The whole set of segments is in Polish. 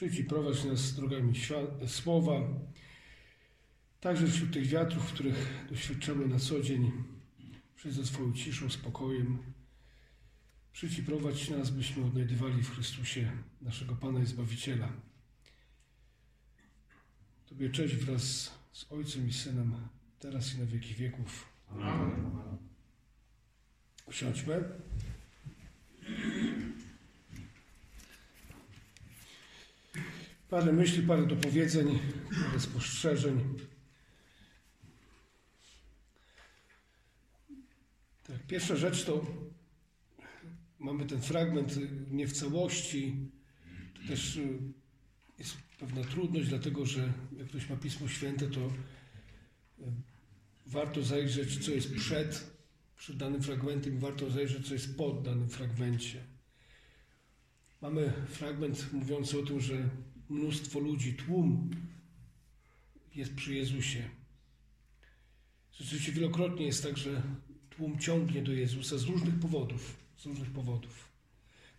Przyjdź i prowadź nas drogami słowa, także wśród tych wiatrów, których doświadczamy na co dzień. Przyjdź ze swoją ciszą, spokojem. Przyjdź i prowadź nas, byśmy odnajdywali w Chrystusie naszego Pana i Zbawiciela. Tobie cześć wraz z Ojcem i Synem, teraz i na wieki wieków. Usiądźmy. Parę myśli, parę dopowiedzeń, parę spostrzeżeń. Tak, pierwsza rzecz to mamy ten fragment nie w całości. To też y, jest pewna trudność, dlatego że jak ktoś ma Pismo Święte, to y, warto zajrzeć, co jest przed, przed danym fragmentem, i warto zajrzeć, co jest pod danym fragmencie. Mamy fragment mówiący o tym, że mnóstwo ludzi, tłum jest przy Jezusie. Rzeczywiście wielokrotnie jest tak, że tłum ciągnie do Jezusa z różnych powodów. Z różnych powodów.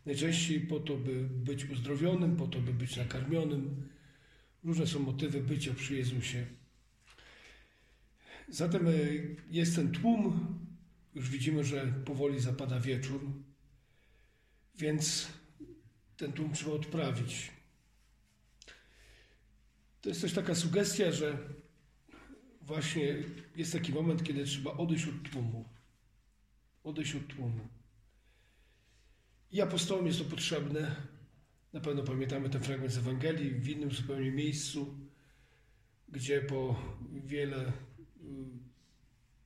Najczęściej po to, by być uzdrowionym, po to, by być nakarmionym. Różne są motywy bycia przy Jezusie. Zatem e, jest ten tłum. Już widzimy, że powoli zapada wieczór, więc ten tłum trzeba odprawić. To jest też taka sugestia, że właśnie jest taki moment, kiedy trzeba odejść od tłumu. Odejść od tłumu. I apostołom jest to potrzebne. Na pewno pamiętamy ten fragment z Ewangelii w innym zupełnie miejscu, gdzie po wiele y,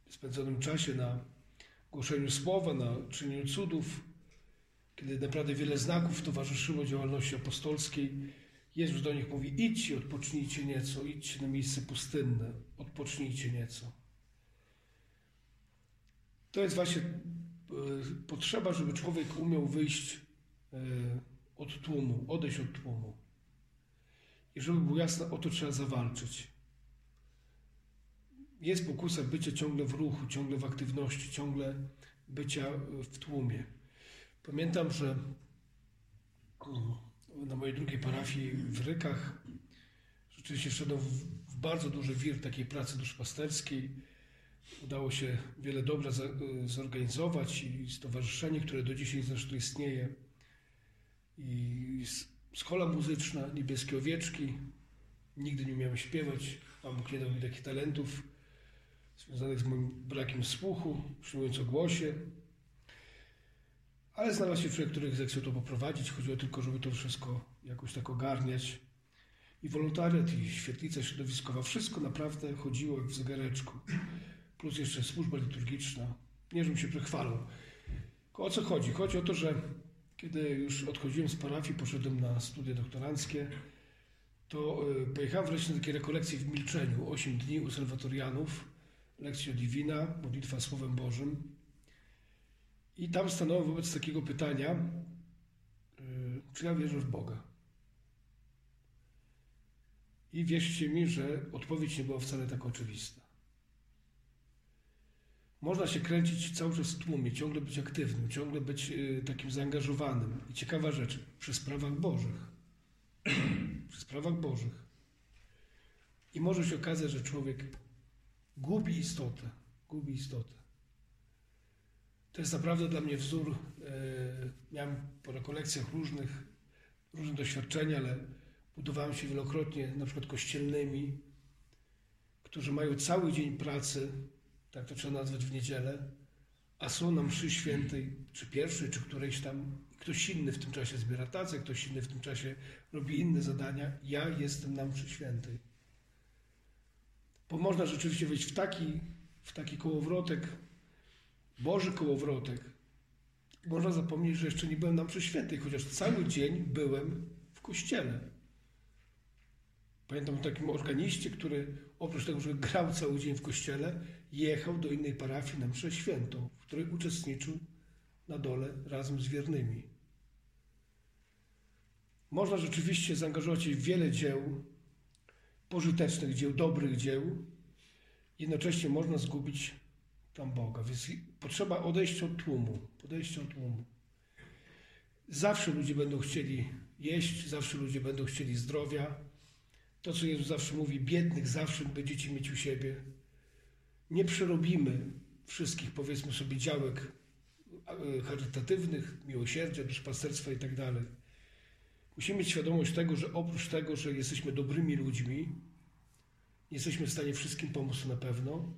spędzonym czasie na głoszeniu słowa, na czynieniu cudów, kiedy naprawdę wiele znaków towarzyszyło działalności apostolskiej, Jezus do nich mówi: idźcie, odpocznijcie nieco, idźcie na miejsce pustynne, odpocznijcie nieco. To jest właśnie e, potrzeba, żeby człowiek umiał wyjść e, od tłumu, odejść od tłumu. I żeby było jasne, o to trzeba zawalczyć. Jest pokusa bycia ciągle w ruchu, ciągle w aktywności, ciągle bycia w tłumie. Pamiętam, że na mojej drugiej parafii w Rykach rzeczywiście wszedłem w bardzo duży wir takiej pracy duszpasterskiej. Udało się wiele dobra zorganizować i stowarzyszenie, które do dzisiaj zresztą istnieje. I szkoła muzyczna, niebieskie owieczki. Nigdy nie umiałem śpiewać, Pan Bóg nie dał mi takich talentów związanych z moim brakiem słuchu, przyjmując o głosie. Ale znalazł się człowiek, który zechciał to poprowadzić. Chodziło tylko, żeby to wszystko jakoś tak ogarniać. I wolontariat, i świetlica środowiskowa, wszystko naprawdę chodziło jak w zegareczku. Plus jeszcze służba liturgiczna. Nie, żebym się przechwalał. O co chodzi? Chodzi o to, że kiedy już odchodziłem z parafii, poszedłem na studia doktoranckie, to pojechałem wreszcie na takie rekolekcje w milczeniu. Osiem dni u salwatorianów, lekcja divina, modlitwa Słowem Bożym. I tam stanąłem wobec takiego pytania, czy ja wierzę w Boga? I wierzcie mi, że odpowiedź nie była wcale tak oczywista. Można się kręcić cały czas w tłumie, ciągle być aktywnym, ciągle być takim zaangażowanym. I ciekawa rzecz, przy sprawach Bożych. przy sprawach Bożych. I może się okazać, że człowiek gubi istotę. Gubi istotę. To jest naprawdę dla mnie wzór. Miałem po rekolekcjach różnych, różne doświadczenia, ale budowałem się wielokrotnie, na przykład kościelnymi, którzy mają cały dzień pracy, tak to trzeba nazwać w niedzielę, a są na mszy świętej, czy pierwszej, czy którejś tam, ktoś inny w tym czasie zbiera tacę, ktoś inny w tym czasie robi inne zadania. Ja jestem na mszy świętej. Bo można rzeczywiście wejść w taki, w taki kołowrotek, Boży kołowrotek. Można zapomnieć, że jeszcze nie byłem na mszy świętej, chociaż cały dzień byłem w kościele. Pamiętam o takim organiście, który oprócz tego, że grał cały dzień w kościele, jechał do innej parafii na mszę świętą, w której uczestniczył na dole razem z wiernymi. Można rzeczywiście zaangażować się w wiele dzieł, pożytecznych dzieł, dobrych dzieł. Jednocześnie można zgubić tam Boga. Więc potrzeba odejścia od tłumu. Podejścia od tłumu. Zawsze ludzie będą chcieli jeść, zawsze ludzie będą chcieli zdrowia. To, co Jezus zawsze mówi, biednych zawsze będziecie mieć u siebie. Nie przerobimy wszystkich, powiedzmy sobie, działek e, charytatywnych, miłosierdzia, duszpasterstwa i tak dalej. Musimy mieć świadomość tego, że oprócz tego, że jesteśmy dobrymi ludźmi, jesteśmy w stanie wszystkim pomóc na pewno,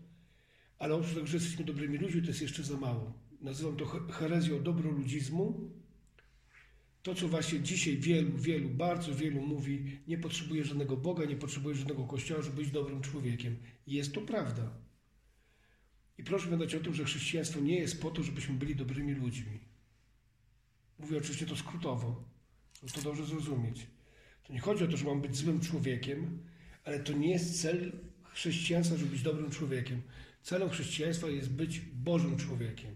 ale oprócz tego, że jesteśmy dobrymi ludźmi, to jest jeszcze za mało. Nazywam to herezją dobroludzizmu. To, co właśnie dzisiaj wielu, wielu, bardzo wielu mówi, nie potrzebuje żadnego Boga, nie potrzebuje żadnego Kościoła, żeby być dobrym człowiekiem. Jest to prawda. I proszę pamiętać o tym, że chrześcijaństwo nie jest po to, żebyśmy byli dobrymi ludźmi. Mówię oczywiście to skrótowo, żeby to dobrze zrozumieć. To nie chodzi o to, że mam być złym człowiekiem, ale to nie jest cel chrześcijaństwa, żeby być dobrym człowiekiem. Celem chrześcijaństwa jest być Bożym człowiekiem.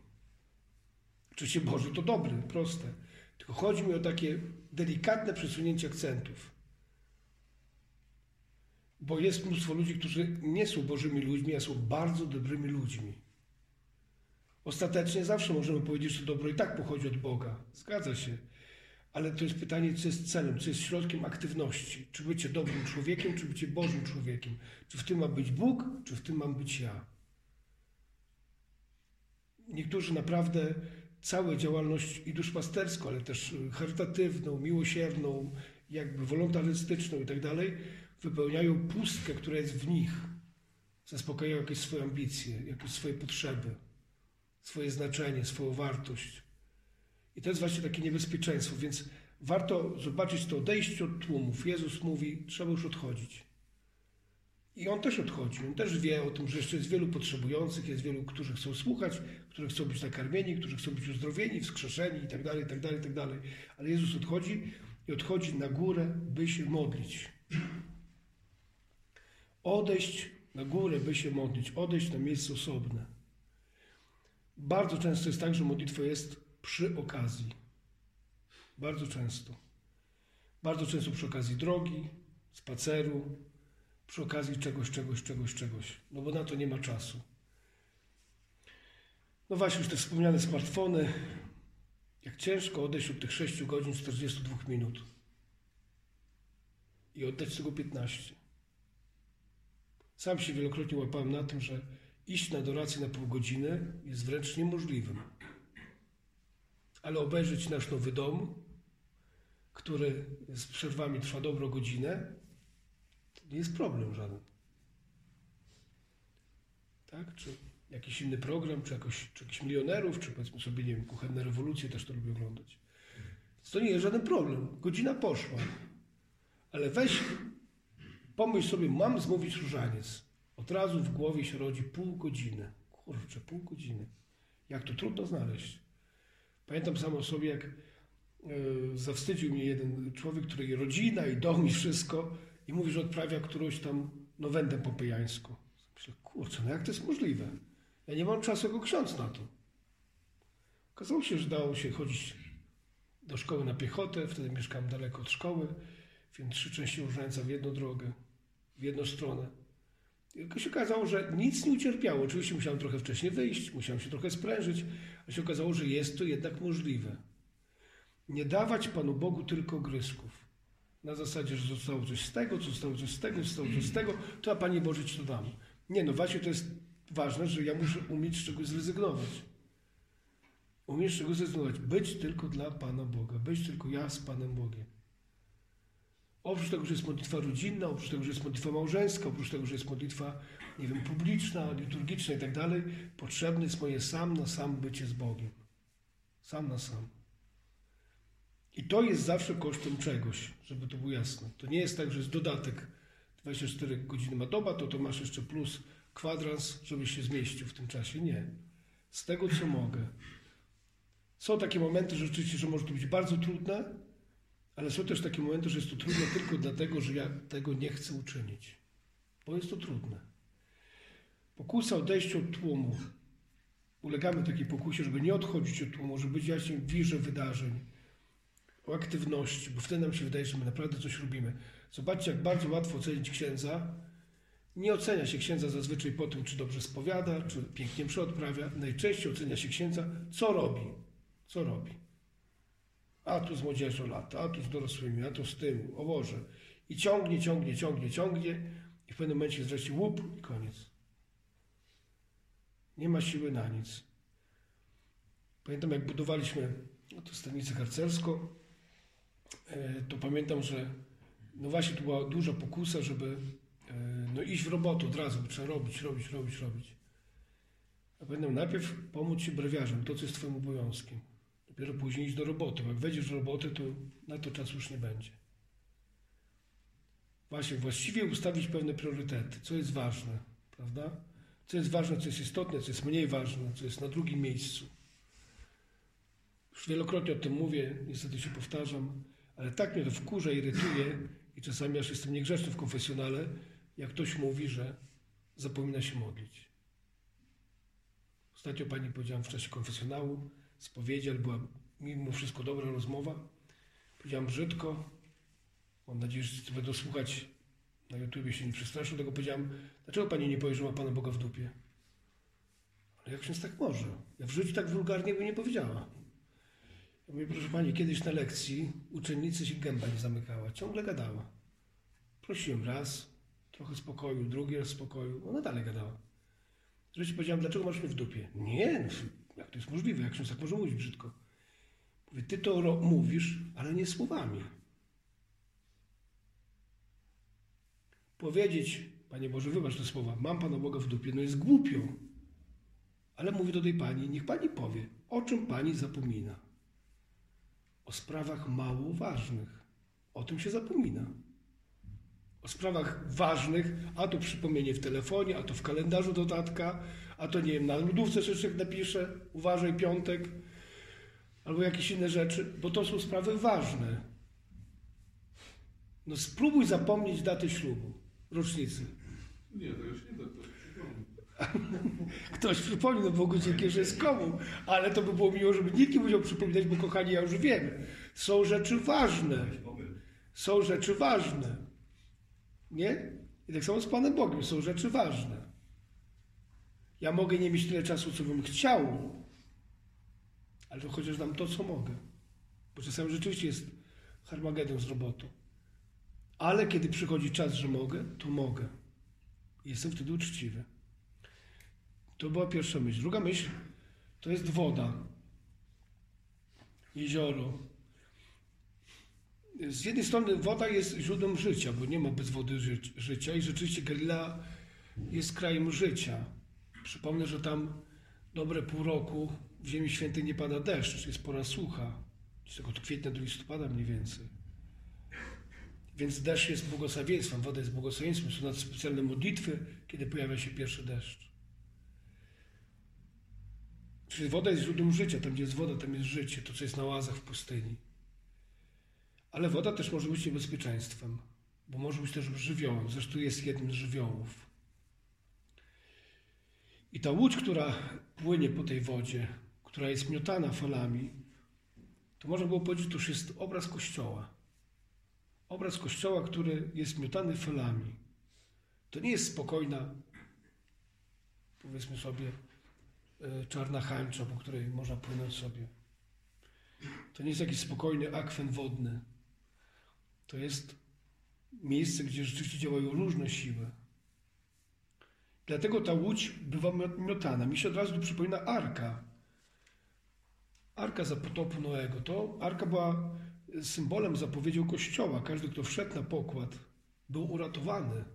Oczywiście Boży to dobry, proste. Tylko chodzi mi o takie delikatne przesunięcie akcentów. Bo jest mnóstwo ludzi, którzy nie są Bożymi ludźmi, a są bardzo dobrymi ludźmi. Ostatecznie zawsze możemy powiedzieć, że dobro i tak pochodzi od Boga. Zgadza się. Ale to jest pytanie, co jest celem, co jest środkiem aktywności. Czy bycie dobrym człowiekiem, czy bycie Bożym człowiekiem. Czy w tym ma być Bóg, czy w tym mam być ja. Niektórzy naprawdę całą działalność i duszpasterską, ale też charytatywną, miłosierną, jakby wolontarystyczną i tak dalej, wypełniają pustkę, która jest w nich. Zaspokajają jakieś swoje ambicje, jakieś swoje potrzeby, swoje znaczenie, swoją wartość. I to jest właśnie takie niebezpieczeństwo, więc warto zobaczyć to odejście od tłumów. Jezus mówi, trzeba już odchodzić. I on też odchodzi. On też wie o tym, że jeszcze jest wielu potrzebujących, jest wielu, którzy chcą słuchać, którzy chcą być nakarmieni, którzy chcą być uzdrowieni, wskrzeszeni itd., itd., itd. Ale Jezus odchodzi i odchodzi na górę, by się modlić. Odejść na górę, by się modlić. Odejść na miejsce osobne. Bardzo często jest tak, że modlitwa jest przy okazji. Bardzo często. Bardzo często przy okazji drogi, spaceru, przy okazji czegoś, czegoś, czegoś, czegoś. No bo na to nie ma czasu. No właśnie, już te wspomniane smartfony. Jak ciężko odejść od tych 6 godzin 42 minut i oddać tego 15. Sam się wielokrotnie łapałem na tym, że iść na adorację na pół godziny jest wręcz niemożliwym. Ale obejrzeć nasz nowy dom, który z przerwami trwa dobrą godzinę, nie jest problem żaden. Tak? Czy jakiś inny program, czy, jakoś, czy jakiś milionerów, czy powiedzmy sobie, nie wiem, kuchenne rewolucje też to lubię oglądać. To nie jest żaden problem. Godzina poszła. Ale weź, pomyśl sobie, mam zmówić różaniec. Od razu w głowie się rodzi pół godziny. Kurczę, pół godziny. Jak to trudno znaleźć. Pamiętam samo sobie, jak yy, zawstydził mnie jeden człowiek, której rodzina i dom i wszystko i mówi, że odprawia którąś tam nowendę popyjańską. Myślę, kurczę, no jak to jest możliwe? Ja nie mam czasu jako ksiądz na to. Okazało się, że dało się chodzić do szkoły na piechotę, wtedy mieszkałem daleko od szkoły, więc trzy części różańca w jedną drogę, w jedną stronę. I się okazało, że nic nie ucierpiało. Oczywiście musiałem trochę wcześniej wyjść, musiałem się trochę sprężyć, a się okazało, że jest to jednak możliwe. Nie dawać Panu Bogu tylko grysków. Na zasadzie, że zostało coś z tego, co zostało coś z tego, zostało coś z tego, to a Panie Boże Ci to dam. Nie, no właśnie to jest ważne, że ja muszę umieć z czegoś zrezygnować. Umieć z czegoś zrezygnować. Być tylko dla Pana Boga. Być tylko ja z Panem Bogiem. Oprócz tego, że jest modlitwa rodzinna, oprócz tego, że jest modlitwa małżeńska, oprócz tego, że jest modlitwa, nie wiem, publiczna, liturgiczna i tak dalej, potrzebne jest moje sam na sam bycie z Bogiem. Sam na sam. I to jest zawsze kosztem czegoś, żeby to było jasne. To nie jest tak, że jest dodatek 24 godziny ma doba, to to masz jeszcze plus kwadrans, żebyś się zmieścił w tym czasie. Nie. Z tego, co mogę. Są takie momenty rzeczywiście, że może to być bardzo trudne, ale są też takie momenty, że jest to trudne tylko dlatego, że ja tego nie chcę uczynić. Bo jest to trudne. Pokusa odejścia od tłumu. Ulegamy takiej pokusie, żeby nie odchodzić od tłumu, żeby być jaśnie w wirze wydarzeń, o aktywności, bo wtedy nam się wydaje, że my naprawdę coś robimy. Zobaczcie, jak bardzo łatwo ocenić księdza. Nie ocenia się księdza zazwyczaj po tym, czy dobrze spowiada, czy pięknie przeodprawia. Najczęściej ocenia się księdza, co robi. Co robi. A tu z młodzieżą lata, a tu z dorosłymi, a tu z tym, o Boże. I ciągnie, ciągnie, ciągnie, ciągnie i w pewnym momencie wreszcie łup i koniec. Nie ma siły na nic. Pamiętam, jak budowaliśmy no to stanicę harcerską, to pamiętam, że no właśnie tu była duża pokusa, żeby e, no iść w robotę od razu, trzeba robić, robić, robić, robić. A pamiętam, najpierw pomóc się brewiarzom, to co jest twoim obowiązkiem. Dopiero później iść do roboty. Bo Jak wejdziesz do roboty, to na to czasu już nie będzie. Właśnie, właściwie ustawić pewne priorytety, co jest ważne, prawda? Co jest ważne, co jest istotne, co jest mniej ważne, co jest na drugim miejscu. Już wielokrotnie o tym mówię, niestety się powtarzam, ale tak mnie to wkurza, irytuje i czasami aż jestem niegrzeczny w konfesjonale, jak ktoś mówi, że zapomina się modlić. Ostatnio pani powiedziałam w czasie konfesjonału, spowiedzi, ale była mimo wszystko dobra rozmowa. Powiedziałam brzydko, mam nadzieję, że będą słuchać na YouTubie się nie przestraszą, tego powiedziałam, dlaczego pani nie powie, że ma pana Boga w dupie? Ale jak się tak może? Ja w życiu tak wulgarnie by nie powiedziała. Ja mówię, proszę pani, kiedyś na lekcji uczennicy się gęba nie zamykała, ciągle gadała. Prosiłem raz, trochę spokoju, drugi raz spokoju, ona dalej gadała. Wreszcie powiedziałem, dlaczego masz mnie w dupie? Nie, no, jak to jest możliwe, jak się tak może mówić brzydko. Mówię, ty to mówisz, ale nie słowami. Powiedzieć, Panie Boże, wybacz te słowa, mam Pana Boga w dupie, no jest głupio. Ale mówię do tej Pani, niech Pani powie, o czym Pani zapomina. O sprawach mało ważnych. O tym się zapomina. O sprawach ważnych, a to przypomnienie w telefonie, a to w kalendarzu dodatka, a to nie wiem, na lodówce człowiek napisze, uważaj piątek, albo jakieś inne rzeczy, bo to są sprawy ważne. No spróbuj zapomnieć daty ślubu, rocznicy. Nie, to już nie da, to przypomnę. Ktoś przypomni, no Bogu dzięki, że jest komu, ale to by było miło, żeby nikt nie musiał przypominać, bo kochani, ja już wiem, są rzeczy ważne. Są rzeczy ważne. Nie? I tak samo z Panem Bogiem, są rzeczy ważne. Ja mogę nie mieć tyle czasu, co bym chciał, ale to chociaż dam to, co mogę. Bo czasami rzeczywiście jest harmagedon z robotą. Ale kiedy przychodzi czas, że mogę, to mogę. Jestem wtedy uczciwy. To była pierwsza myśl. Druga myśl to jest woda. Jezioro. Z jednej strony woda jest źródłem życia, bo nie ma bez wody ży życia i rzeczywiście Galilea jest krajem życia. Przypomnę, że tam dobre pół roku w Ziemi Świętej nie pada deszcz, jest pora sucha. Jest od kwietnia do listopada mniej więcej. Więc deszcz jest błogosławieństwem, woda jest błogosławieństwem. Są nawet specjalne modlitwy, kiedy pojawia się pierwszy deszcz. Czyli woda jest źródłem życia. Tam, gdzie jest woda, tam jest życie. To, co jest na łazach w pustyni. Ale woda też może być niebezpieczeństwem, bo może być też żywiołem. Zresztą jest jednym z żywiołów. I ta łódź, która płynie po tej wodzie, która jest miotana falami, to można było powiedzieć, że to już jest obraz Kościoła. Obraz Kościoła, który jest miotany falami. To nie jest spokojna, powiedzmy sobie, czarna hańcza, po której można płynąć sobie. To nie jest jakiś spokojny akwen wodny. To jest miejsce, gdzie rzeczywiście działają różne siły. Dlatego ta łódź bywa miotana. Mi się od razu przypomina arka. Arka za potopu Noego. To arka była symbolem, zapowiedzią Kościoła. Każdy, kto wszedł na pokład, był uratowany.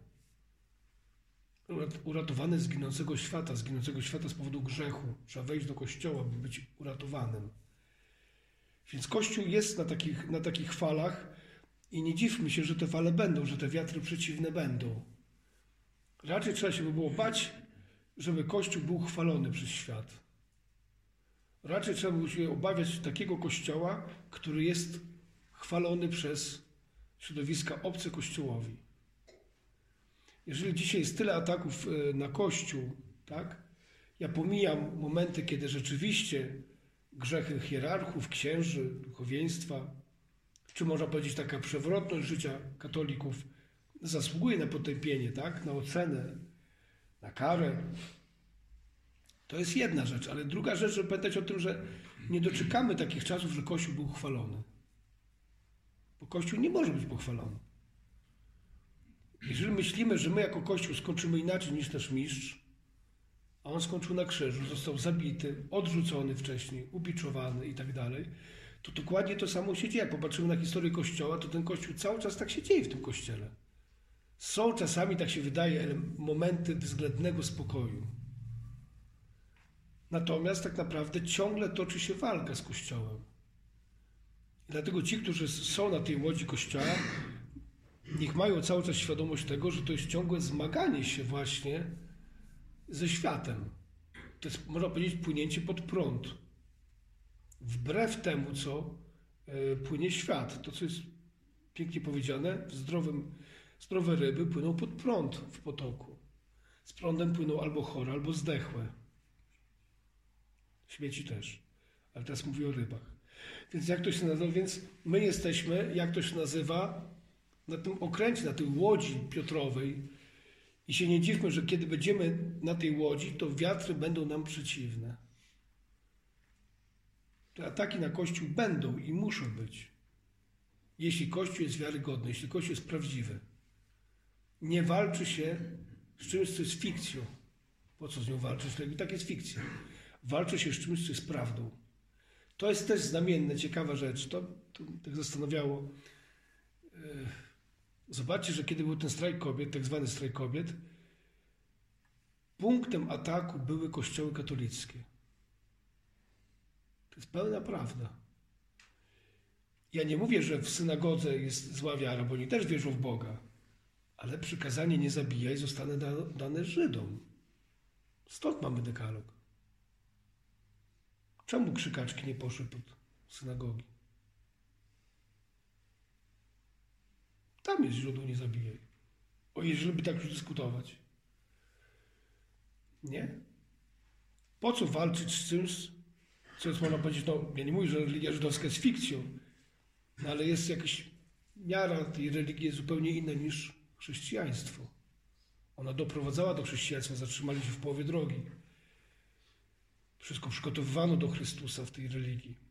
Urat- Uratowany z ginącego świata, z ginącego świata z powodu grzechu. Trzeba wejść do Kościoła, by być uratowanym. Więc Kościół jest na takich, na takich falach i nie dziwmy się, że te fale będą, że te wiatry przeciwne będą. Raczej trzeba się by było bać, żeby Kościół był chwalony przez świat. Raczej trzeba by się obawiać takiego Kościoła, który jest chwalony przez środowiska obce Kościołowi. Jeżeli dzisiaj jest tyle ataków e, na Kościół, tak? Ja pomijam momenty, kiedy rzeczywiście grzechy hierarchów, księży, duchowieństwa, czy można powiedzieć taka przewrotność życia katolików zasługuje na potępienie, tak? na ocenę, na karę. To jest jedna rzecz, ale druga rzecz, żeby pamiętać o tym, że nie doczekamy takich czasów, że Kościół był chwalony. Bo Kościół nie może być pochwalony. Jeżeli myślimy, że my jako Kościół skończymy inaczej niż nasz mistrz, a on skończył na krzyżu, został zabity, odrzucony wcześniej, ubiczowany i tak dalej, to dokładnie to samo się dzieje. Jak popatrzymy na historię Kościoła, to ten Kościół cały czas tak się dzieje w tym Kościele. Są czasami, tak się wydaje, momenty względnego spokoju. Natomiast tak naprawdę ciągle toczy się walka z Kościołem. Dlatego ci, którzy są na tej łodzi Kościoła, niech mają cały czas świadomość tego, że to jest ciągłe zmaganie się właśnie ze światem. To jest, można powiedzieć, płynięcie pod prąd. Wbrew temu, co e, płynie świat. To, co jest pięknie powiedziane, w zdrowym, zdrowe ryby płyną pod prąd w potoku. Z prądem płyną albo chore, albo zdechłe. Śmieci też. Ale teraz mówię o rybach. Więc jak to się nazywa? Więc my jesteśmy, jak to się nazywa, na tym okręcie, na tej łodzi Piotrowej. I się nie dziwmy, że kiedy będziemy na tej łodzi, to wiatry będą nam przeciwne. Te ataki na Kościół będą i muszą być. Jeśli Kościół jest wiarygodny, jeśli Kościół jest prawdziwy. Nie walczy się z czymś, co jest fikcją. Po co z nią walczyć? I tak jest fikcja. Walczy się z czymś, co jest prawdą. To jest też znamienne, ciekawa rzecz. To, to tak zastanawiało. E, Zobaczcie, że kiedy był ten strajk kobiet, tak zwany strajk kobiet, punktem ataku były kościoły katolickie. To jest pełna prawda. Ja nie mówię, że w synagodze jest zła wiara, bo oni też wierzą w Boga, ale przykazanie nie zabijaj zostanie da- dane Żydom. Stąd mamy dekalog. Czemu krzykaczki nie poszły pod synagogi? Tam jest źródło nie zabijaj. O jeżeli by tak już dyskutować. Nie? Po co walczyć z czymś, co jest, można powiedzieć, no, ja nie mówię, że religia żydowska jest fikcją, no, ale jest jakaś miara tej religii jest zupełnie inna niż chrześcijaństwo. Ona doprowadzała do chrześcijaństwa, zatrzymali się w połowie drogi. Wszystko przygotowywano do Chrystusa w tej religii.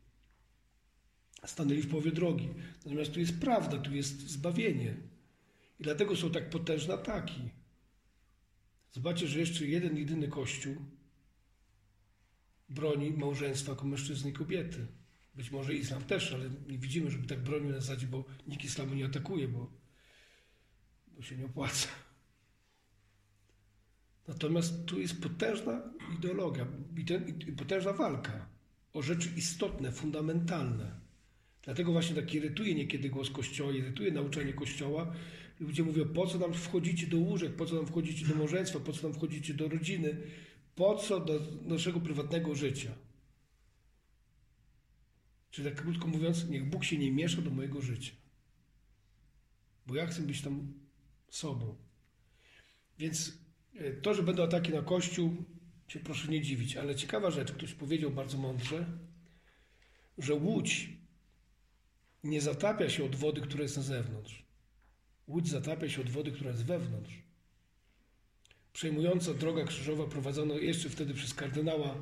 Stanęli w połowie drogi. Natomiast tu jest prawda, tu jest zbawienie. I dlatego są tak potężne ataki. Zobaczcie, że jeszcze jeden, jedyny Kościół broni małżeństwa jako mężczyzny i kobiety. Być może islam też, ale nie widzimy, żeby tak bronił na zasadzie, bo nikt islamu nie atakuje, bo, bo się nie opłaca. Natomiast tu jest potężna ideologia i, ten, i potężna walka o rzeczy istotne, fundamentalne. Dlatego właśnie tak irytuje niekiedy głos Kościoła, irytuje nauczanie Kościoła. Ludzie mówią, po co nam wchodzicie do łóżek, po co nam wchodzicie do małżeństwa, po co nam wchodzicie do rodziny, po co do naszego prywatnego życia. Czyli tak krótko mówiąc, niech Bóg się nie miesza do mojego życia. Bo ja chcę być tam sobą. Więc e, to, że będą ataki na Kościół, się proszę nie dziwić. Ale ciekawa rzecz, ktoś powiedział bardzo mądrze, że łódź nie zatapia się od wody, która jest na zewnątrz. Łódź zatapia się od wody, która jest wewnątrz. Przejmująca droga krzyżowa prowadzona jeszcze wtedy przez kardynała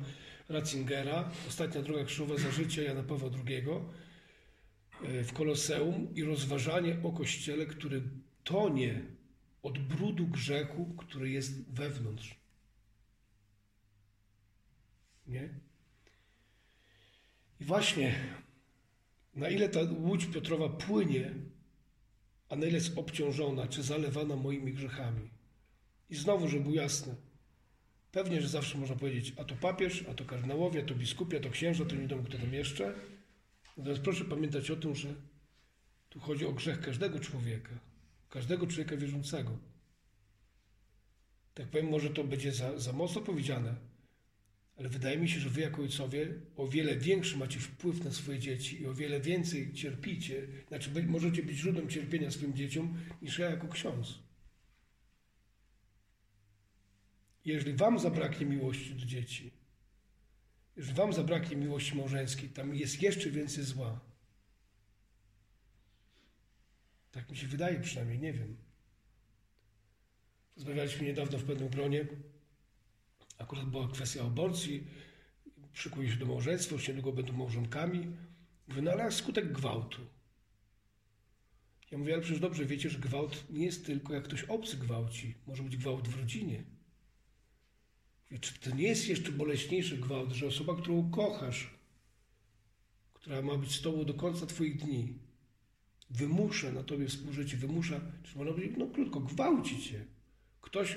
Ratzingera, ostatnia droga krzyżowa za życia Jana Pawła II e, w Koloseum i rozważanie o Kościele, który tonie od brudu grzechu, który jest wewnątrz. Nie? I właśnie na ile ta łódź Piotrowa płynie, a na ile jest obciążona, czy zalewana moimi grzechami. I znowu, żeby było jasne, pewnie, że zawsze można powiedzieć, a to papież, a to kardynałowie, a to biskupi, a to księża, to nie wiadomo kto tam jeszcze. Natomiast proszę pamiętać o tym, że tu chodzi o grzech każdego człowieka, każdego człowieka wierzącego. Tak powiem, może to będzie za, za mocno powiedziane, ale wydaje mi się, że wy jako ojcowie o wiele większy macie wpływ na swoje dzieci i o wiele więcej cierpicie, znaczy możecie być źródłem cierpienia swoim dzieciom niż ja jako ksiądz. Jeżeli wam zabraknie miłości do dzieci, jeżeli wam zabraknie miłości małżeńskiej, tam jest jeszcze więcej zła. Tak mi się wydaje przynajmniej, nie wiem. Rozmawialiśmy niedawno w pewnym gronie, akurat była kwestia aborcji, przykuje się do małżeństwa, już niedługo będą małżonkami. Mówię, no ale skutek gwałtu. Ja mówię, ale przecież dobrze wiecie, że gwałt nie jest tylko jak ktoś obcy gwałci. Może być gwałt w rodzinie. Mówię, czy to nie jest jeszcze boleśniejszy gwałt, że osoba, którą kochasz, która ma być z tobą do końca twoich dni, wymusza na tobie współżycie, wymusza, czy można powiedzieć, no krótko, gwałci cię. Ktoś,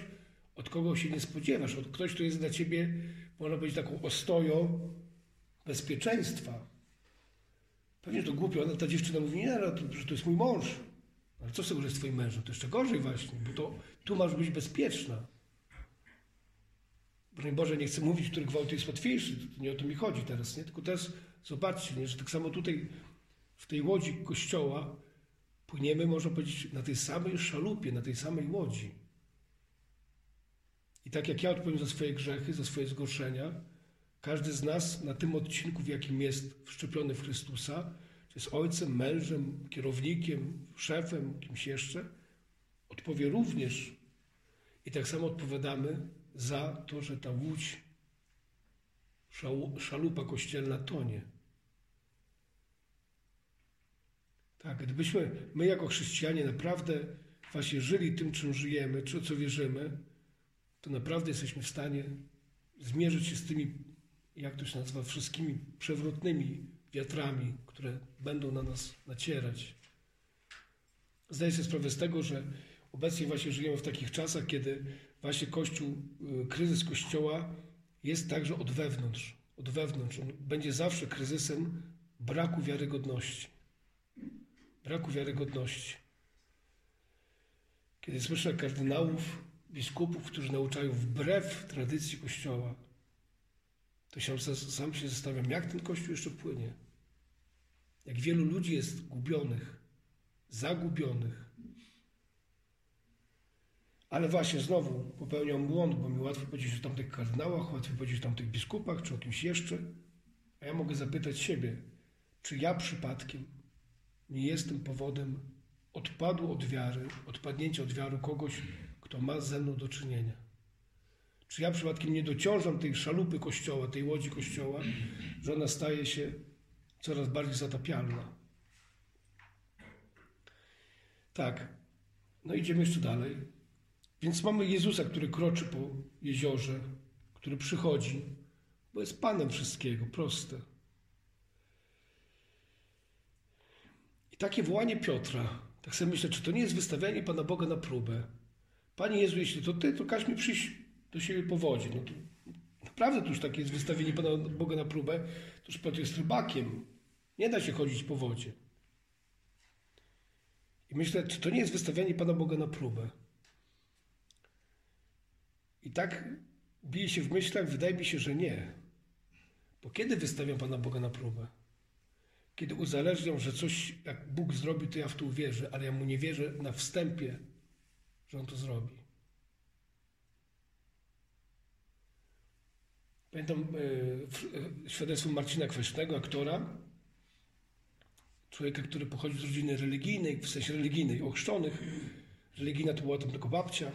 od kogo się nie spodziewasz, od ktoś, kto jest dla ciebie, można powiedzieć, taką ostoją bezpieczeństwa. Pewnie to głupio, ale ta dziewczyna mówi, nie, no, to, że to jest mój mąż. Ale co z tego, że jest twoim mężem? To jeszcze gorzej właśnie, bo to tu masz być bezpieczna. Broń Boże, nie chcę mówić, który gwałt jest łatwiejszy, to nie o to mi chodzi teraz, nie? Tylko teraz zobaczcie, nie? że tak samo tutaj w tej łodzi kościoła płyniemy, można powiedzieć, na tej samej szalupie, na tej samej łodzi. I tak jak ja odpowiem za swoje grzechy, za swoje zgorszenia, każdy z nas na tym odcinku, w jakim jest wszczepiony w Chrystusa, czy jest ojcem, mężem, kierownikiem, szefem, kimś jeszcze, odpowie również. I tak samo odpowiadamy za to, że ta łódź, szalupa kościelna tonie. Tak, gdybyśmy my jako chrześcijanie naprawdę właśnie żyli tym, czym żyjemy, czy co wierzymy, to naprawdę jesteśmy w stanie zmierzyć się z tymi, jak to się nazywa, wszystkimi przewrotnymi wiatrami, które będą na nas nacierać. Zdaję sobie sprawę z tego, że obecnie właśnie żyjemy w takich czasach, kiedy właśnie Kościół, y, kryzys Kościoła jest także od wewnątrz. Od wewnątrz. On będzie zawsze kryzysem braku wiarygodności. Braku wiarygodności. Kiedy słyszę kardynałów, biskupów, którzy nauczają wbrew tradycji Kościoła, to się, sam się zastanawiam, jak ten Kościół jeszcze płynie. Jak wielu ludzi jest gubionych, zagubionych. Ale właśnie znowu popełniam błąd, bo mi łatwo powiedzieć o tamtych kardynałach, łatwo powiedzieć o tamtych biskupach, czy o kimś jeszcze. A ja mogę zapytać siebie, czy ja przypadkiem nie jestem powodem odpadu od wiary, odpadnięcia od wiary kogoś, kto ma ze mną do czynienia. Czy ja przypadkiem nie dociążam tej szalupy kościoła, tej łodzi kościoła, że ona staje się coraz bardziej zatapialna. Tak. No idziemy jeszcze dalej. Więc mamy Jezusa, który kroczy po jeziorze, który przychodzi, bo jest Panem wszystkiego, proste. I takie wołanie Piotra, tak sobie myślę, czy to nie jest wystawianie Pana Boga na próbę? Panie Jezu, jeśli to Ty, to każ mi przyjść do siebie po wodzie. No to naprawdę to już takie jest wystawienie Pana Boga na próbę, to już Piotr jest rybakiem. Nie da się chodzić po wodzie. I myślę, czy to nie jest wystawianie Pana Boga na próbę? I tak bije się w myślach, wydaje mi się, że nie. Bo kiedy wystawiam Pana Boga na próbę? Kiedy uzależniam, że coś, jak Bóg zrobi, to ja w to uwierzę, ale ja Mu nie wierzę na wstępie, że On to zrobi. Pamiętam e, świadectwo Marcina Kwesznego, aktora, człowieka, który pochodzi z rodziny religijnej, w sensie religijnej, ochrzczonych. Religijna to była tam tylko babcia.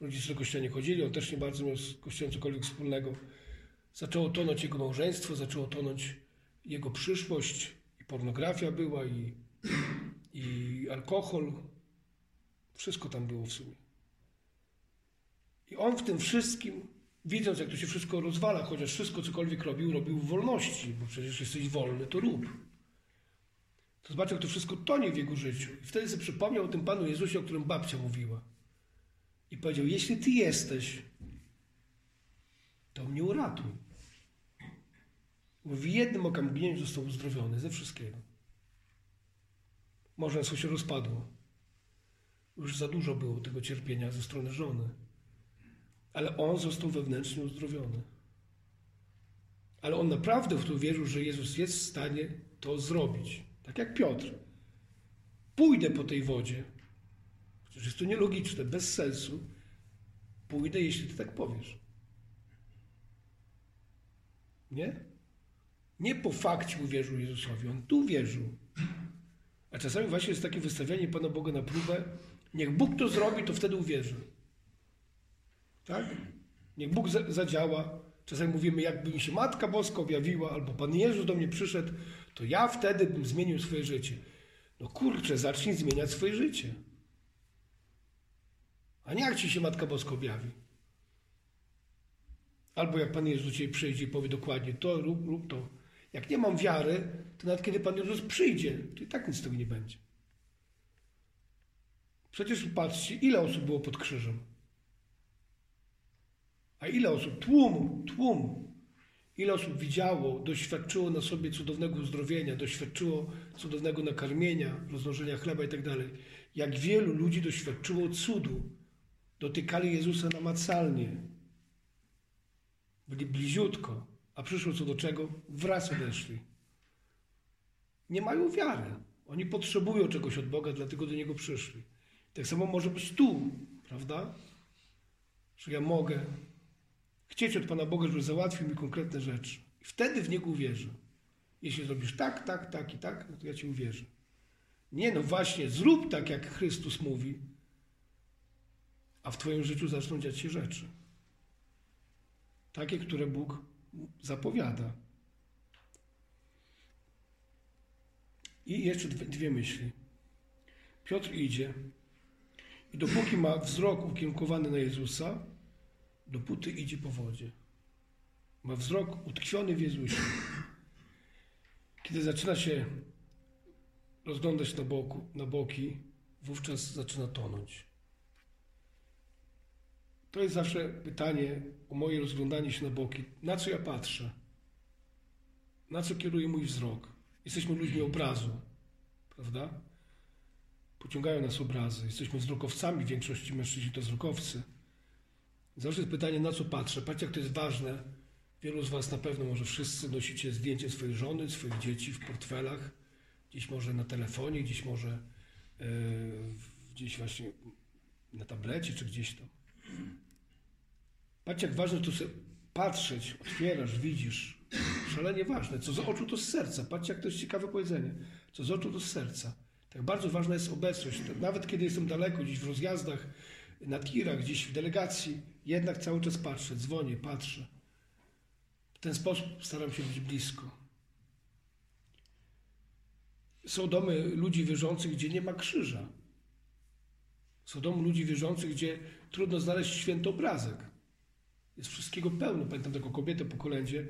Rodzice do kościoła nie chodzili, on też nie bardzo miał z kościołem cokolwiek wspólnego. Zaczęło tonąć jego małżeństwo, zaczęło tonąć jego przyszłość. I pornografia była, i, i alkohol. Wszystko tam było w sumie. I on w tym wszystkim, widząc jak to się wszystko rozwala, chociaż wszystko cokolwiek robił, robił w wolności, bo przecież jesteś wolny, to rób. To zobaczył, jak to wszystko tonie w jego życiu. I wtedy sobie przypomniał o tym Panu Jezusie, o którym babcia mówiła. I powiedział, jeśli Ty jesteś, to mnie uratuj. Bo w jednym okamgnięciu został uzdrowiony ze wszystkiego. Małżeństwo się rozpadło. Już za dużo było tego cierpienia ze strony żony. Ale on został wewnętrznie uzdrowiony. Ale on naprawdę w to wierzył, że Jezus jest w stanie to zrobić. Tak jak Piotr. Pójdę po tej wodzie. Przecież jest to nielogiczne, bez sensu. Pójdę, jeśli ty tak powiesz. Nie? Nie po fakcie uwierzył Jezusowi, on tu wierzył. A czasami właśnie jest takie wystawianie Pana Boga na próbę. Niech Bóg to zrobi, to wtedy uwierzy. Tak? Niech Bóg za- zadziała. Czasami mówimy, jakby mi się Matka Boska objawiła, albo Pan Jezus do mnie przyszedł, to ja wtedy bym zmienił swoje życie. No kurczę, zacznij zmieniać swoje życie. A nie jak ci się Matka Boska objawi. Albo jak Pan Jezus dzisiaj przyjdzie i powie dokładnie to, rób, rób to. Jak nie mam wiary, to nawet kiedy Pan Jezus przyjdzie, to i tak nic z tego nie będzie. Przecież patrzcie, ile osób było pod krzyżem. A ile osób? Tłum, tłum. Ile osób widziało, doświadczyło na sobie cudownego uzdrowienia, doświadczyło cudownego nakarmienia, rozmnożenia chleba i tak dalej. Jak wielu ludzi doświadczyło cudu. Dotykali Jezusa namacalnie. Byli bliziutko, a przyszło co do czego? Wraz odeszli. Nie mają wiary. Oni potrzebują czegoś od Boga, dlatego do Niego przyszli. Tak samo może być tu, prawda? Że ja mogę chcieć od Pana Boga, żeby załatwił mi konkretne rzeczy. I wtedy w Niego uwierzę. Jeśli zrobisz tak, tak, tak i tak, no to ja Ci uwierzę. Nie, no właśnie, zrób tak, jak Chrystus mówi, a w Twoim życiu zaczną dziać się rzeczy. Takie, które Bóg zapowiada. I jeszcze dwie, dwie myśli. Piotr idzie i dopóki ma wzrok ukierunkowany na Jezusa, dopóty idzie po wodzie. Ma wzrok utkwiony w Jezusie. Kiedy zaczyna się rozglądać na, boku, na boki, wówczas zaczyna tonąć. To jest zawsze pytanie o moje rozglądanie się na boki. Na co ja patrzę? Na co kieruje mój wzrok? Jesteśmy ludźmi obrazu, prawda? Pociągają nas obrazy. Jesteśmy wzrokowcami, w większości mężczyźni to wzrokowcy. Zawsze jest pytanie, na co patrzę. Patrzcie, jak to jest ważne. Wielu z Was na pewno, może wszyscy nosicie zdjęcie swojej żony, swoich dzieci w portfelach, gdzieś może na telefonie, gdzieś może yy, gdzieś właśnie na tablecie, czy gdzieś tam. Patrzcie, jak ważne to sobie patrzeć, otwierasz, widzisz. Szalenie ważne. Co z oczu, to z serca. Patrzcie, jak to jest ciekawe powiedzenie. Co z oczu, to z serca. Tak bardzo ważna jest obecność. Nawet kiedy jestem daleko, gdzieś w rozjazdach, na tirach, gdzieś w delegacji, jednak cały czas patrzę, dzwonię, patrzę. W ten sposób staram się być blisko. Są domy ludzi wierzących, gdzie nie ma krzyża. Są domy ludzi wierzących, gdzie trudno znaleźć święty obrazek. Jest wszystkiego pełno. Pamiętam taką kobietę po kolędzie.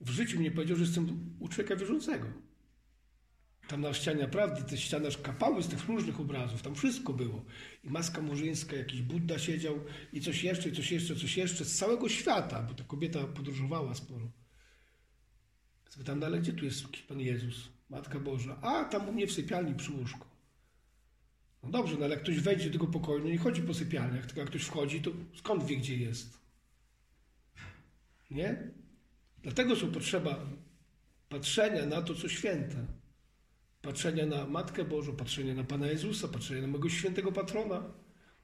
W życiu mnie powiedział, że jestem u człowieka wierzącego. Tam na ścianie naprawdę te ściany aż kapały z tych różnych obrazów. Tam wszystko było. I maska murzyńska, jakiś Budda siedział i coś jeszcze, i coś jeszcze, coś jeszcze z całego świata, bo ta kobieta podróżowała sporo. Zapytam, no ale gdzie tu jest Pan Jezus, Matka Boża? A, tam u mnie w sypialni przy łóżku. No dobrze, no ale jak ktoś wejdzie do tego pokoju, no nie chodzi po sypialniach, tylko jak ktoś wchodzi, to skąd wie, gdzie jest? Nie? Dlatego są potrzeba patrzenia na to, co święte. Patrzenia na Matkę Bożą, patrzenia na Pana Jezusa, patrzenia na mojego świętego patrona.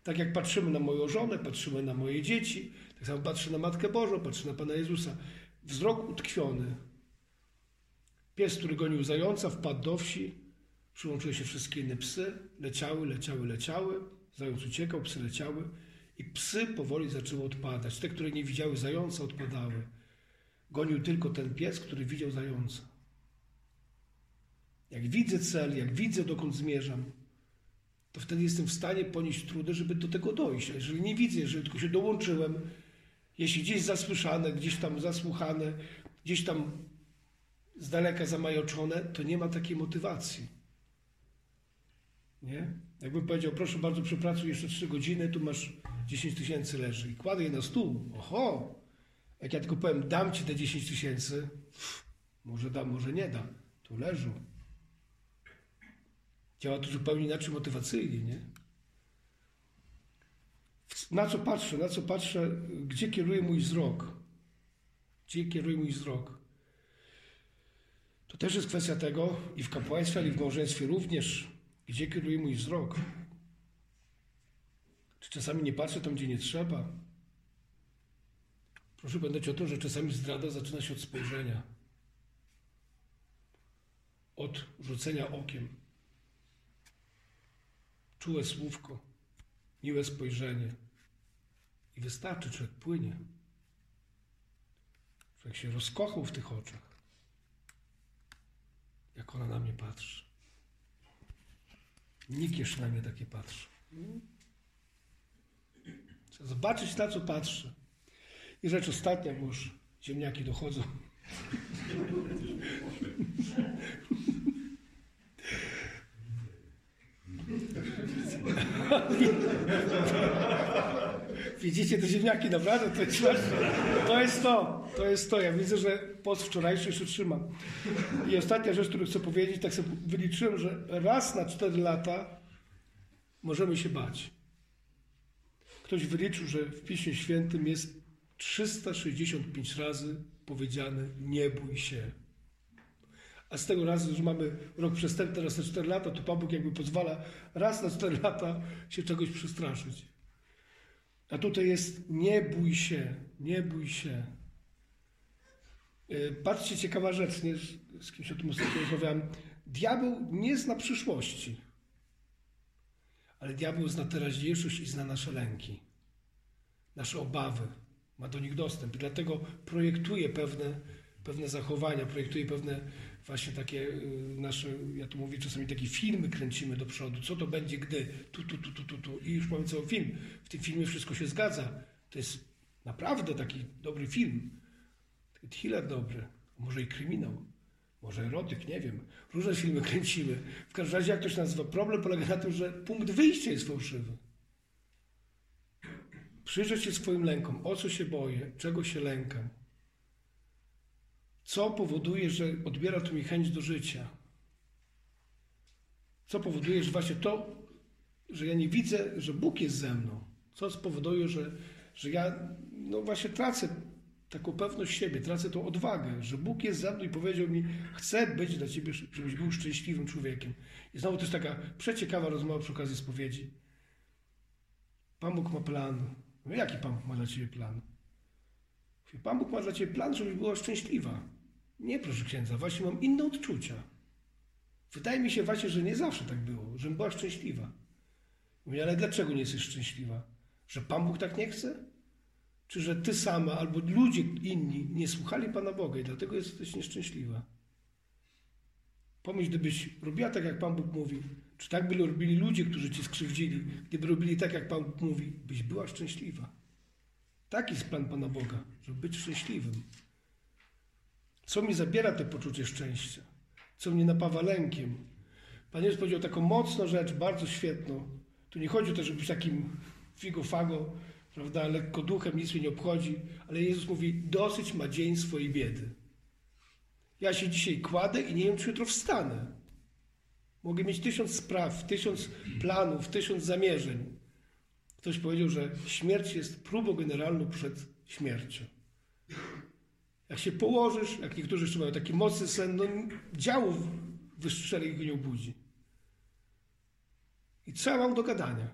Tak jak patrzymy na moją żonę, patrzymy na moje dzieci, tak samo patrzę na Matkę Bożą, patrzę na Pana Jezusa. Wzrok utkwiony. Pies, który gonił zająca, wpadł do wsi, przyłączyły się wszystkie inne psy, leciały, leciały, leciały, zając uciekał, psy leciały i psy powoli zaczęły odpadać. Te, które nie widziały zająca, odpadały. Gonił tylko ten pies, który widział zająca. Jak widzę cel, jak widzę dokąd zmierzam, to wtedy jestem w stanie ponieść trudy, żeby do tego dojść. A jeżeli nie widzę, jeżeli tylko się dołączyłem, jeśli gdzieś zasłyszane, gdzieś tam zasłuchane, gdzieś tam z daleka zamajoczone, to nie ma takiej motywacji. Nie? Jakbym powiedział, proszę bardzo, przepracuj jeszcze 3 godziny, tu masz 10 tysięcy leży. I kładę je na stół. Oho! Jak ja tylko powiem, dam ci te 10 tysięcy, może da, może nie da. Tu leżą. Działa to zupełnie inaczej motywacyjnie, nie? Na co patrzę, na co patrzę, gdzie kieruje mój wzrok? Gdzie kieruje mój wzrok? To też jest kwestia tego, i w kapłaństwie, i w małżeństwie również, gdzie kieruje mój wzrok. Czy czasami nie patrzę tam, gdzie nie trzeba? Proszę pamiętać o tym, że czasami zdrada zaczyna się od spojrzenia, od rzucenia okiem. Czułe słówko, miłe spojrzenie. I wystarczy, człowiek płynie. Człowiek się rozkochał w tych oczach. jak ona na mnie patrzy. Nikt jeszcze na mnie takie patrzy. Trzeba zobaczyć, na co patrzy. I rzecz ostatnia, bo już ziemniaki dochodzą. Widzicie te ziemniaki, naprawdę? To jest, to jest to. To jest to. Ja widzę, że post wczorajszy jeszcze trzymam. I ostatnia rzecz, którą chcę powiedzieć, tak sobie wyliczyłem, że raz na 4 lata możemy się bać. Ktoś wyliczył, że w Piśmie Świętym jest 365 razy powiedziane nie bój się. A z tego razu, że mamy rok przestępny raz na 4 lata, to Pan Bóg jakby pozwala raz na 4 lata się czegoś przestraszyć. A tutaj jest nie bój się, nie bój się. Yy, Patrzcie, ciekawa rzecz, nie? Z kimś o tym ostatnio rozmawiałem. Diabeł nie zna przyszłości, ale diabeł zna teraźniejszość i zna nasze lęki, nasze obawy, ma do nich dostęp i dlatego projektuje pewne, pewne zachowania, projektuje pewne właśnie takie yy, nasze, ja tu mówię czasami takie filmy kręcimy do przodu, co to będzie gdy, tu, tu, tu, tu, tu, tu i już mamy cały film. W tym filmie wszystko się zgadza. To jest naprawdę taki dobry film. Taki thriller dobry, może i kryminał, może erotyk, nie wiem. Różne filmy kręcimy. W każdym razie, jak to się nazywa, problem polega na tym, że punkt wyjścia jest fałszywy. Przyjrzeć się swoim lękom, o co się boję, czego się lękam. Co powoduje, że odbiera to mi chęć do życia? Co powoduje, że właśnie to, że ja nie widzę, że Bóg jest ze mną? Co spowoduje, że, że ja no właśnie tracę taką pewność siebie, tracę tą odwagę, że Bóg jest ze mną i powiedział mi, chcę być dla Ciebie, żebyś był szczęśliwym człowiekiem. I znowu to jest taka przeciekawa rozmowa przy okazji spowiedzi. Pan Bóg ma plan. No jaki Pan Bóg ma dla Ciebie plan? Mówię, Pan Bóg ma dla Ciebie plan, żebyś była szczęśliwa. Nie, proszę księdza, właśnie mam inne odczucia. Wydaje mi się właśnie, że nie zawsze tak było, żebym była szczęśliwa. Mówię, ale dlaczego nie jesteś szczęśliwa? Że Pan Bóg tak nie chce? Czy że ty sama albo ludzie inni nie słuchali Pana Boga i dlatego jesteś nieszczęśliwa? Pomyśl, gdybyś robiła tak, jak Pan Bóg mówi, czy tak by robili ludzie, którzy ci skrzywdzili, gdyby robili tak, jak Pan Bóg mówi, byś była szczęśliwa. Taki jest plan Pana Boga, żeby być szczęśliwym. Co mi zabiera to poczucie szczęścia? Co mnie napawa lękiem? Pan Jezus powiedział taką mocną rzecz, bardzo świetną. Tu nie chodzi o to, żeby być takim figo-fago, prawda, lekko duchem, nic mnie nie obchodzi, ale Jezus mówi, dosyć ma dzień swojej biedy. Ja się dzisiaj kładę i nie wiem, czy jutro wstanę. Mogę mieć tysiąc spraw, tysiąc planów, tysiąc zamierzeń. Ktoś powiedział, że śmierć jest próbą generalną przed śmiercią. Jak się położysz, jak niektórzy jeszcze mają taki mocny sen, no działo wystrzeli i go nie obudzi. I ja mam do gadania,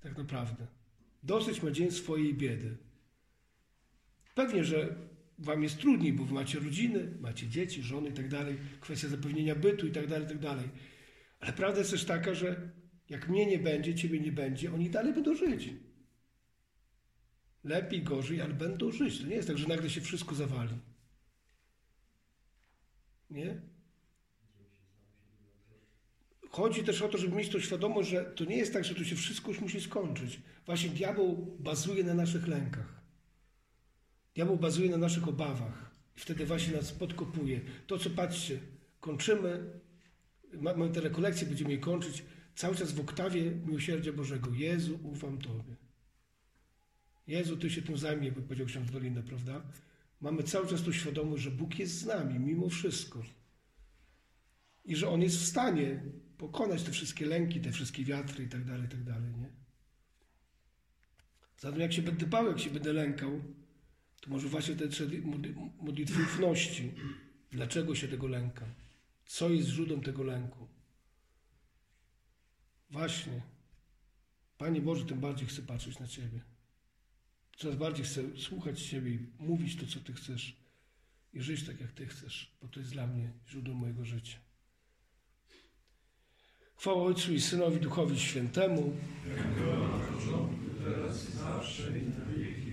tak naprawdę. Dosyć ma dzień swojej biedy. Pewnie, że wam jest trudniej, bo wy macie rodziny, macie dzieci, żony i tak dalej, kwestia zapewnienia bytu i tak dalej, i tak dalej. Ale prawda jest też taka, że jak mnie nie będzie, ciebie nie będzie, oni dalej będą żyć. Lepiej, gorzej, ale będą żyć. To nie jest tak, że nagle się wszystko zawali. Nie? Chodzi też o to, żeby mieć tą świadomość, że to nie jest tak, że to się wszystko już musi skończyć. Właśnie diabeł bazuje na naszych lękach. Diabeł bazuje na naszych obawach. I wtedy właśnie nas podkopuje. To, co patrzcie, kończymy, ma- mamy te rekolekcje, będziemy je kończyć cały czas w oktawie miłosierdzia Bożego. Jezu, ufam Tobie. Jezu, Ty się tym zajmie, by powiedział ksiądz Dolina, prawda? Mamy cały czas tą świadomość, że Bóg jest z nami, mimo wszystko. I że On jest w stanie pokonać te wszystkie lęki, te wszystkie wiatry i tak dalej, tak dalej, nie? Zatem jak się będę bał, jak się będę lękał, to może właśnie te modlitwy ufności. Dlaczego się tego lękam? Co jest źródłem tego lęku? Właśnie. Panie Boże, tym bardziej chcę patrzeć na Ciebie. Coraz bardziej chcę słuchać Ciebie i mówić to, co Ty chcesz. I żyć tak, jak Ty chcesz, bo to jest dla mnie źródłem mojego życia. Chwała Ojcu i Synowi, Duchowi Świętemu. teraz i zawsze i na wieki